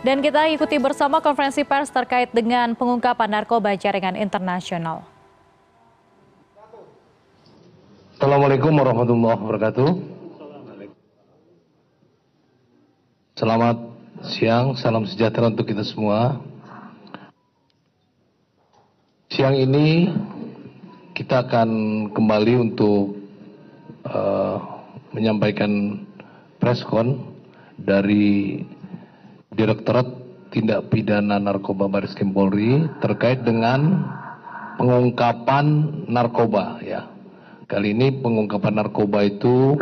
Dan kita ikuti bersama konferensi pers terkait dengan pengungkapan narkoba jaringan internasional. Assalamualaikum warahmatullahi wabarakatuh. Selamat siang, salam sejahtera untuk kita semua. Siang ini kita akan kembali untuk uh, menyampaikan preskon dari Direktorat Tindak Pidana Narkoba Baris Krim Polri terkait dengan pengungkapan narkoba ya. Kali ini pengungkapan narkoba itu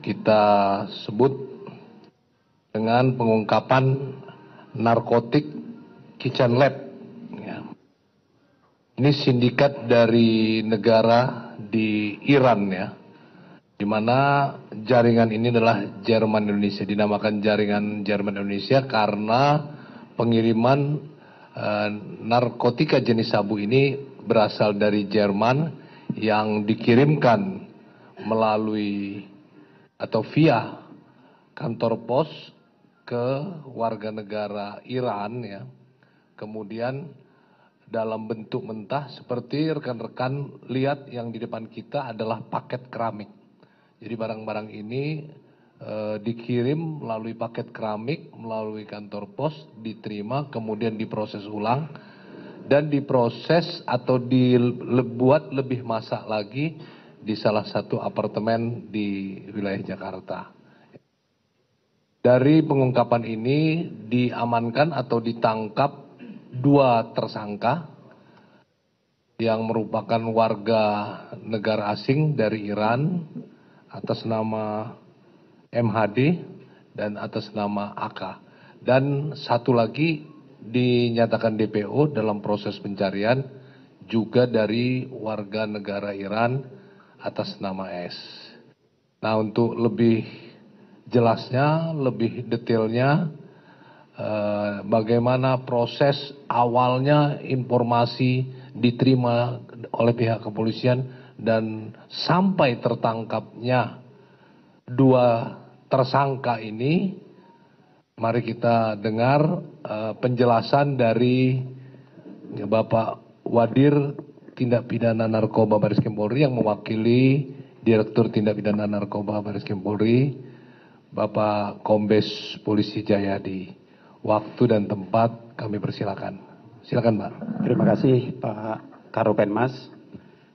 kita sebut dengan pengungkapan narkotik kitchen lab. Ya. Ini sindikat dari negara di Iran ya di mana jaringan ini adalah Jerman Indonesia dinamakan jaringan Jerman Indonesia karena pengiriman uh, narkotika jenis sabu ini berasal dari Jerman yang dikirimkan melalui atau via kantor pos ke warga negara Iran ya. Kemudian dalam bentuk mentah seperti rekan-rekan lihat yang di depan kita adalah paket keramik jadi barang-barang ini e, dikirim melalui paket keramik, melalui kantor pos, diterima, kemudian diproses ulang, dan diproses atau dibuat lebih masak lagi di salah satu apartemen di wilayah Jakarta. Dari pengungkapan ini diamankan atau ditangkap dua tersangka yang merupakan warga negara asing dari Iran atas nama MHD dan atas nama AK. Dan satu lagi dinyatakan DPO dalam proses pencarian juga dari warga negara Iran atas nama S. Nah untuk lebih jelasnya, lebih detailnya, eh, bagaimana proses awalnya informasi diterima oleh pihak kepolisian dan sampai tertangkapnya dua tersangka ini mari kita dengar uh, penjelasan dari Bapak Wadir Tindak Pidana Narkoba Baris Krim Polri yang mewakili Direktur Tindak Pidana Narkoba Baris Krim Polri Bapak Kombes Polisi Jayadi. Waktu dan tempat kami persilakan. Silakan Pak. Terima kasih Pak Karopenmas.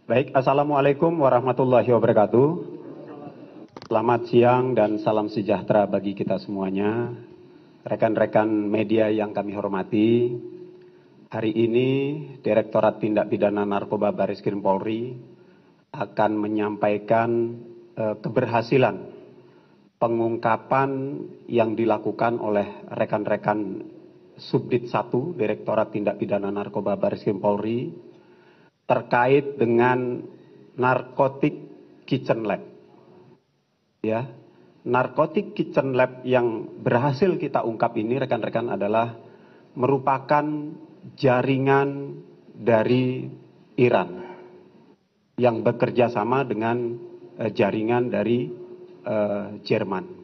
Baik, Assalamualaikum warahmatullahi wabarakatuh. Selamat siang dan salam sejahtera bagi kita semuanya. Rekan-rekan media yang kami hormati, hari ini Direktorat Tindak Pidana Narkoba Baris Krim Polri akan menyampaikan eh, keberhasilan pengungkapan yang dilakukan oleh rekan-rekan Subdit 1 Direktorat Tindak Pidana Narkoba Baris Krim Polri terkait dengan narkotik kitchen lab. Ya, narkotik kitchen lab yang berhasil kita ungkap ini rekan-rekan adalah merupakan jaringan dari Iran yang bekerja sama dengan uh, jaringan dari uh, Jerman.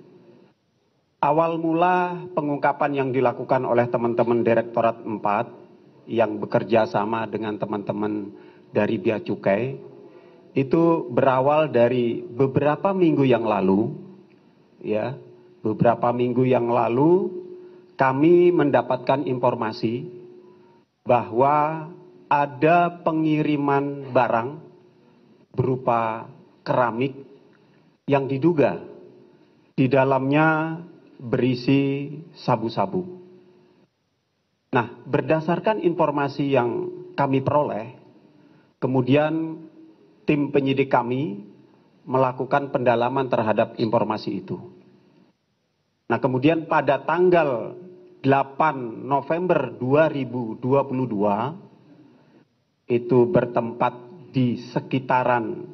Awal mula pengungkapan yang dilakukan oleh teman-teman Direktorat 4 yang bekerja sama dengan teman-teman dari Bea Cukai itu berawal dari beberapa minggu yang lalu ya beberapa minggu yang lalu kami mendapatkan informasi bahwa ada pengiriman barang berupa keramik yang diduga di dalamnya berisi sabu-sabu. Nah, berdasarkan informasi yang kami peroleh, Kemudian tim penyidik kami melakukan pendalaman terhadap informasi itu. Nah kemudian pada tanggal 8 November 2022 itu bertempat di sekitaran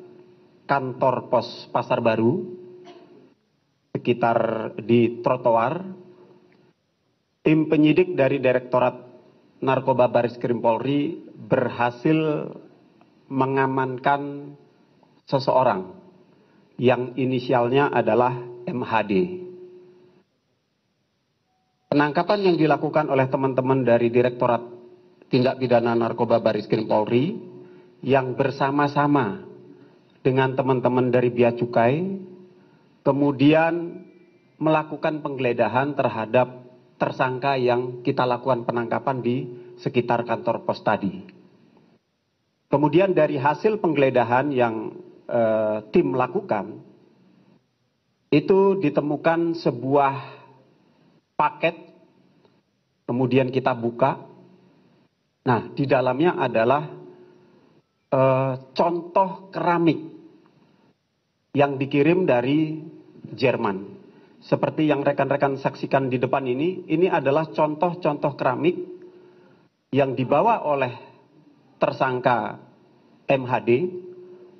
kantor pos Pasar Baru, sekitar di trotoar, tim penyidik dari Direktorat Narkoba Baris Krim Polri berhasil mengamankan seseorang yang inisialnya adalah MHD. penangkapan yang dilakukan oleh teman-teman dari Direktorat Tindak Pidana Narkoba Baris Krim Polri yang bersama-sama dengan teman-teman dari Bea Cukai kemudian melakukan penggeledahan terhadap tersangka yang kita lakukan penangkapan di sekitar kantor pos tadi. Kemudian dari hasil penggeledahan yang eh, tim lakukan, itu ditemukan sebuah paket, kemudian kita buka. Nah, di dalamnya adalah eh, contoh keramik yang dikirim dari Jerman. Seperti yang rekan-rekan saksikan di depan ini, ini adalah contoh-contoh keramik yang dibawa oleh tersangka MHD,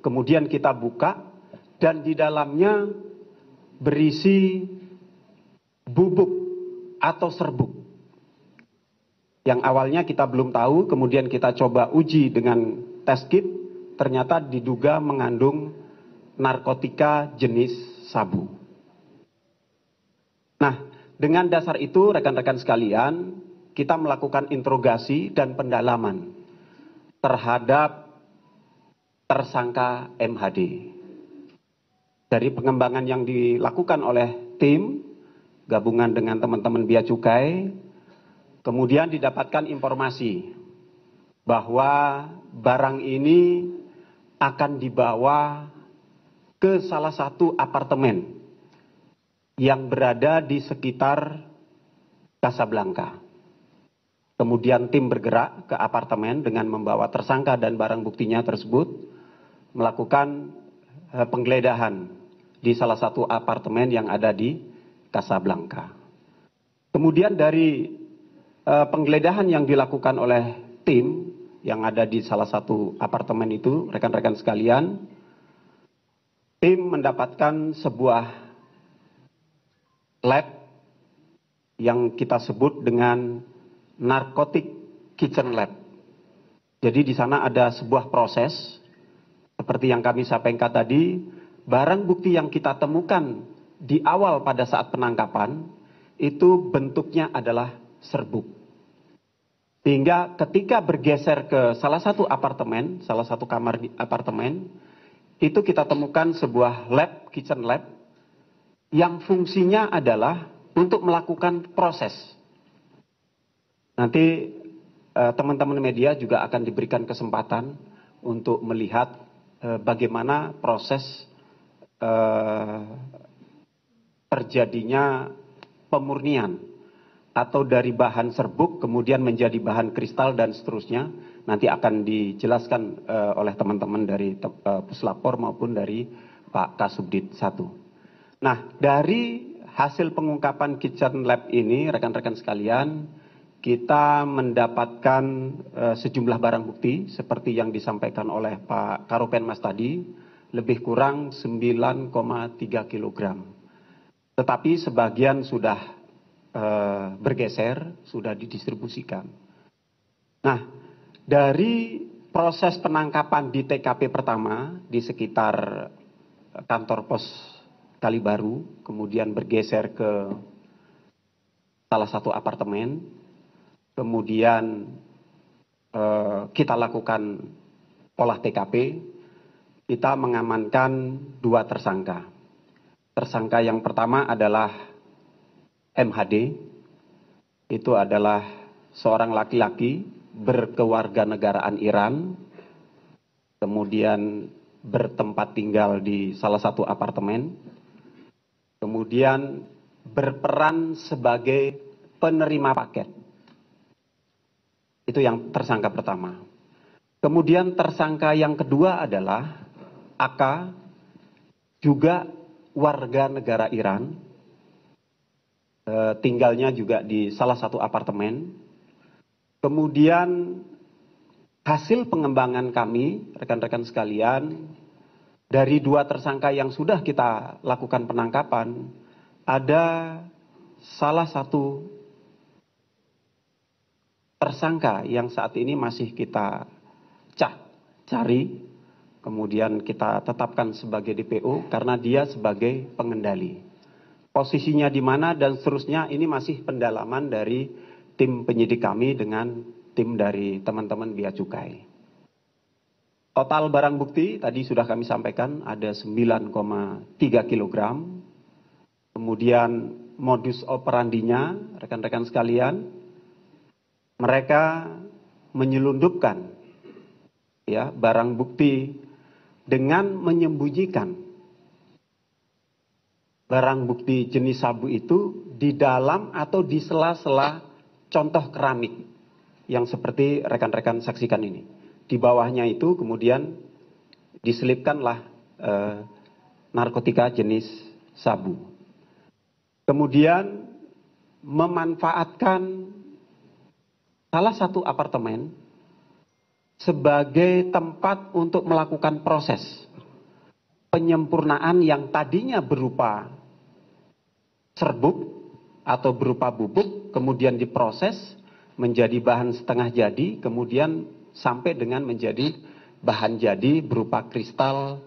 kemudian kita buka, dan di dalamnya berisi bubuk atau serbuk. Yang awalnya kita belum tahu, kemudian kita coba uji dengan tes kit, ternyata diduga mengandung narkotika jenis sabu. Nah, dengan dasar itu rekan-rekan sekalian, kita melakukan interogasi dan pendalaman terhadap tersangka MHD. Dari pengembangan yang dilakukan oleh tim gabungan dengan teman-teman Bea Cukai, kemudian didapatkan informasi bahwa barang ini akan dibawa ke salah satu apartemen yang berada di sekitar Casablanca. Kemudian tim bergerak ke apartemen dengan membawa tersangka dan barang buktinya tersebut melakukan eh, penggeledahan di salah satu apartemen yang ada di Casablanca. Kemudian dari uh, penggeledahan yang dilakukan oleh tim yang ada di salah satu apartemen itu, rekan-rekan sekalian, tim mendapatkan sebuah lab yang kita sebut dengan narcotic kitchen lab. Jadi di sana ada sebuah proses seperti yang kami sampaikan tadi, barang bukti yang kita temukan di awal pada saat penangkapan itu bentuknya adalah serbuk. Sehingga ketika bergeser ke salah satu apartemen, salah satu kamar di apartemen, itu kita temukan sebuah lab, kitchen lab, yang fungsinya adalah untuk melakukan proses. Nanti eh, teman-teman media juga akan diberikan kesempatan untuk melihat eh, bagaimana proses eh, terjadinya pemurnian atau dari bahan serbuk kemudian menjadi bahan kristal dan seterusnya nanti akan dijelaskan oleh teman-teman dari Puslapor maupun dari Pak Kasubdit 1. Nah, dari hasil pengungkapan kitchen lab ini, rekan-rekan sekalian, kita mendapatkan uh, sejumlah barang bukti seperti yang disampaikan oleh Pak Karopen Mas tadi, lebih kurang 9,3 kg. Tetapi sebagian sudah uh, bergeser, sudah didistribusikan. Nah, dari proses penangkapan di TKP pertama di sekitar kantor pos Kali Baru, kemudian bergeser ke salah satu apartemen, kemudian eh, kita lakukan olah TKP, kita mengamankan dua tersangka. Tersangka yang pertama adalah MHD, itu adalah seorang laki-laki berkewarganegaraan Iran, kemudian bertempat tinggal di salah satu apartemen, kemudian berperan sebagai penerima paket. Itu yang tersangka pertama. Kemudian tersangka yang kedua adalah AK, juga warga negara Iran, e, tinggalnya juga di salah satu apartemen. Kemudian hasil pengembangan kami, rekan-rekan sekalian, dari dua tersangka yang sudah kita lakukan penangkapan, ada salah satu tersangka yang saat ini masih kita cari, kemudian kita tetapkan sebagai DPO karena dia sebagai pengendali. posisinya di mana dan seterusnya ini masih pendalaman dari tim penyidik kami dengan tim dari teman-teman Bea Cukai. Total barang bukti tadi sudah kami sampaikan ada 9,3 kg. Kemudian modus operandinya, rekan-rekan sekalian, mereka menyelundupkan ya barang bukti dengan menyembunyikan barang bukti jenis sabu itu di dalam atau di sela-sela contoh keramik yang seperti rekan-rekan saksikan ini. Di bawahnya itu kemudian diselipkanlah eh, narkotika jenis sabu. Kemudian memanfaatkan salah satu apartemen sebagai tempat untuk melakukan proses penyempurnaan yang tadinya berupa serbuk atau berupa bubuk, kemudian diproses menjadi bahan setengah jadi, kemudian sampai dengan menjadi bahan jadi berupa kristal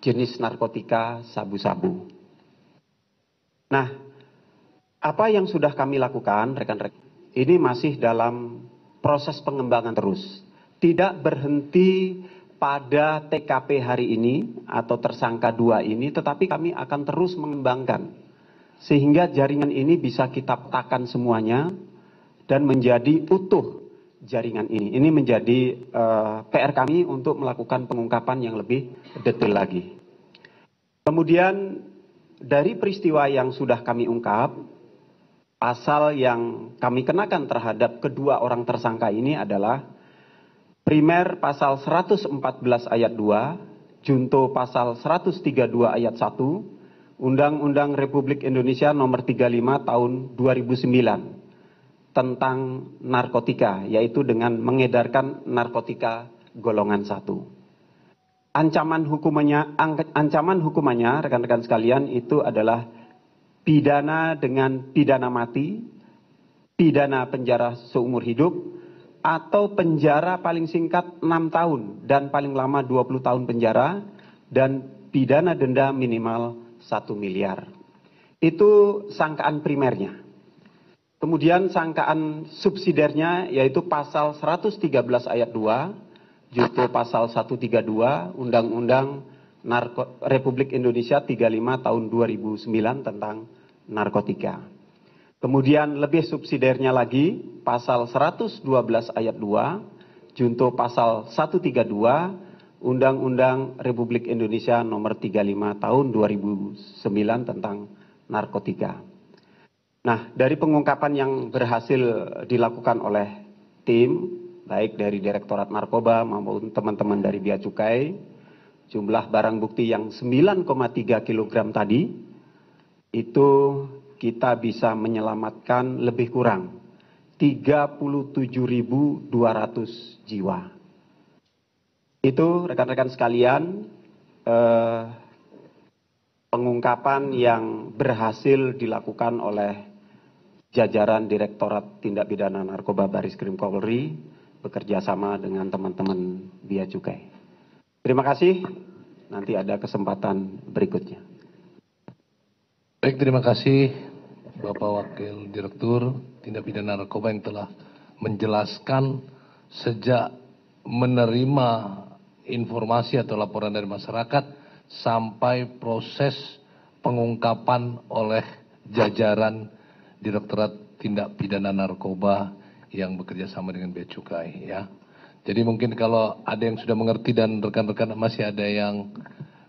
jenis narkotika sabu-sabu. Nah, apa yang sudah kami lakukan, rekan-rekan, ini masih dalam proses pengembangan terus. Tidak berhenti pada TKP hari ini atau tersangka dua ini, tetapi kami akan terus mengembangkan sehingga jaringan ini bisa kita petakan semuanya dan menjadi utuh jaringan ini. Ini menjadi uh, eh, PR kami untuk melakukan pengungkapan yang lebih detail lagi. Kemudian dari peristiwa yang sudah kami ungkap, pasal yang kami kenakan terhadap kedua orang tersangka ini adalah primer pasal 114 ayat 2, junto pasal 132 ayat 1, Undang-Undang Republik Indonesia Nomor 35 Tahun 2009 tentang narkotika, yaitu dengan mengedarkan narkotika golongan satu. Ancaman hukumannya, ancaman hukumannya, rekan-rekan sekalian, itu adalah pidana dengan pidana mati, pidana penjara seumur hidup, atau penjara paling singkat 6 tahun dan paling lama 20 tahun penjara, dan pidana denda minimal satu miliar. Itu sangkaan primernya. Kemudian sangkaan subsidiarnya yaitu pasal 113 ayat 2, junto pasal 132 Undang-Undang Republik Indonesia 35 tahun 2009 tentang narkotika. Kemudian lebih subsidiarnya lagi pasal 112 ayat 2, junto pasal 132 Undang-Undang Republik Indonesia Nomor 35 Tahun 2009 tentang narkotika. Nah, dari pengungkapan yang berhasil dilakukan oleh tim, baik dari Direktorat Narkoba maupun teman-teman dari Bea Cukai, jumlah barang bukti yang 9,3 kg tadi, itu kita bisa menyelamatkan lebih kurang 37.200 jiwa. Itu rekan-rekan sekalian eh, pengungkapan yang berhasil dilakukan oleh jajaran Direktorat Tindak Pidana Narkoba Baris Krim Polri bekerja sama dengan teman-teman Bia Cukai. Terima kasih. Nanti ada kesempatan berikutnya. Baik, terima kasih Bapak Wakil Direktur Tindak Pidana Narkoba yang telah menjelaskan sejak menerima informasi atau laporan dari masyarakat sampai proses pengungkapan oleh jajaran Direktorat Tindak Pidana Narkoba yang bekerja sama dengan Bea Cukai ya. Jadi mungkin kalau ada yang sudah mengerti dan rekan-rekan masih ada yang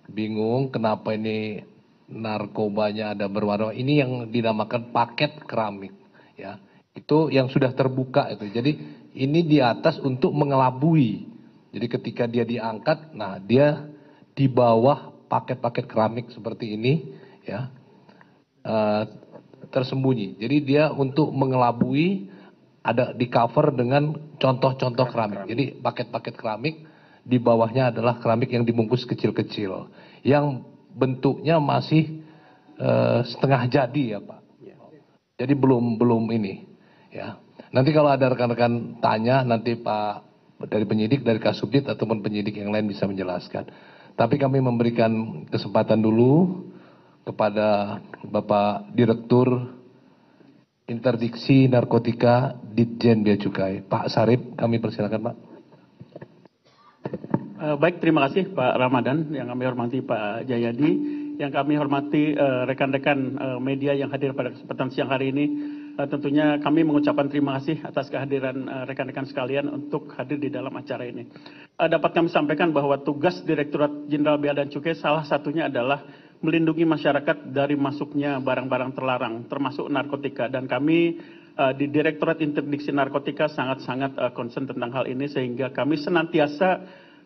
bingung kenapa ini narkobanya ada berwarna ini yang dinamakan paket keramik ya. Itu yang sudah terbuka itu. Jadi ini di atas untuk mengelabui jadi ketika dia diangkat, nah dia di bawah paket-paket keramik seperti ini, ya uh, tersembunyi. Jadi dia untuk mengelabui ada di cover dengan contoh-contoh keramik. Jadi paket-paket keramik di bawahnya adalah keramik yang dibungkus kecil-kecil, yang bentuknya masih uh, setengah jadi ya Pak. Jadi belum belum ini, ya. Nanti kalau ada rekan-rekan tanya, nanti Pak dari penyidik, dari kasubdit ataupun penyidik yang lain bisa menjelaskan. Tapi kami memberikan kesempatan dulu kepada Bapak Direktur Interdiksi Narkotika Ditjen Bea Cukai. Pak Sarip, kami persilakan Pak. Uh, baik, terima kasih Pak Ramadan, yang kami hormati Pak Jayadi, yang kami hormati uh, rekan-rekan uh, media yang hadir pada kesempatan siang hari ini. Tentunya kami mengucapkan terima kasih atas kehadiran rekan-rekan sekalian untuk hadir di dalam acara ini. Dapat kami sampaikan bahwa tugas Direktorat Jenderal Bea dan Cukai salah satunya adalah melindungi masyarakat dari masuknya barang-barang terlarang, termasuk narkotika. Dan kami uh, di Direktorat Interdiksi Narkotika sangat-sangat uh, concern tentang hal ini, sehingga kami senantiasa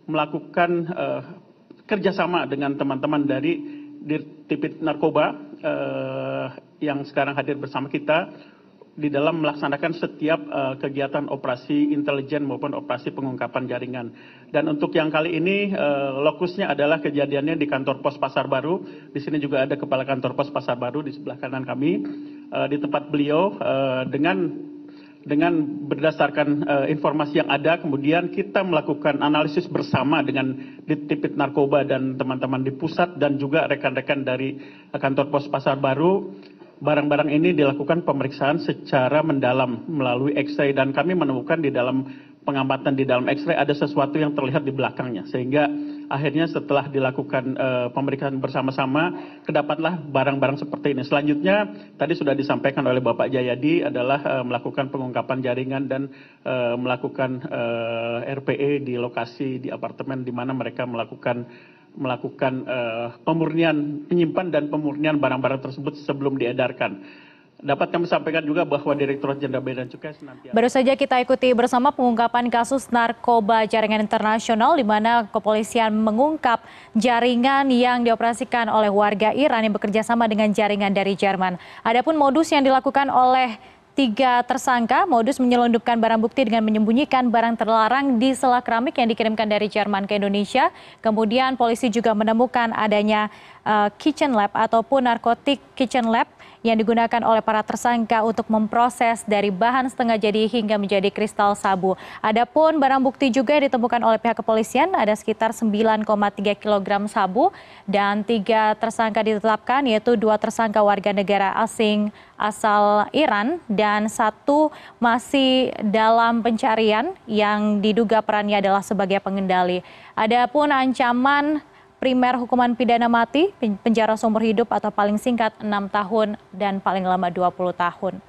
melakukan uh, kerjasama dengan teman-teman dari Dirtipid Narkoba yang sekarang hadir bersama kita di dalam melaksanakan setiap uh, kegiatan operasi intelijen maupun operasi pengungkapan jaringan. Dan untuk yang kali ini uh, lokusnya adalah kejadiannya di kantor pos Pasar Baru. Di sini juga ada kepala kantor pos Pasar Baru di sebelah kanan kami. Uh, di tempat beliau uh, dengan dengan berdasarkan uh, informasi yang ada, kemudian kita melakukan analisis bersama dengan Ditipit Narkoba dan teman-teman di pusat dan juga rekan-rekan dari kantor pos Pasar Baru barang-barang ini dilakukan pemeriksaan secara mendalam melalui X-ray dan kami menemukan di dalam pengamatan di dalam X-ray ada sesuatu yang terlihat di belakangnya sehingga akhirnya setelah dilakukan uh, pemeriksaan bersama-sama kedapatlah barang-barang seperti ini. Selanjutnya tadi sudah disampaikan oleh Bapak Jayadi adalah uh, melakukan pengungkapan jaringan dan uh, melakukan uh, RPE di lokasi di apartemen di mana mereka melakukan melakukan uh, pemurnian penyimpan dan pemurnian barang-barang tersebut sebelum diedarkan. Dapat kami sampaikan juga bahwa Direktorat Jenderal Bea dan Cukai senantiasa Baru saja kita ikuti bersama pengungkapan kasus narkoba jaringan internasional di mana kepolisian mengungkap jaringan yang dioperasikan oleh warga Iran yang bekerja sama dengan jaringan dari Jerman. Adapun modus yang dilakukan oleh Tiga tersangka modus menyelundupkan barang bukti dengan menyembunyikan barang terlarang di sela keramik yang dikirimkan dari Jerman ke Indonesia. Kemudian polisi juga menemukan adanya uh, kitchen lab ataupun narkotik kitchen lab yang digunakan oleh para tersangka untuk memproses dari bahan setengah jadi hingga menjadi kristal sabu. Adapun barang bukti juga ditemukan oleh pihak kepolisian ada sekitar 9,3 kg sabu dan tiga tersangka ditetapkan yaitu dua tersangka warga negara asing asal Iran dan satu masih dalam pencarian yang diduga perannya adalah sebagai pengendali. Adapun ancaman primer hukuman pidana mati, penjara seumur hidup atau paling singkat 6 tahun dan paling lama 20 tahun.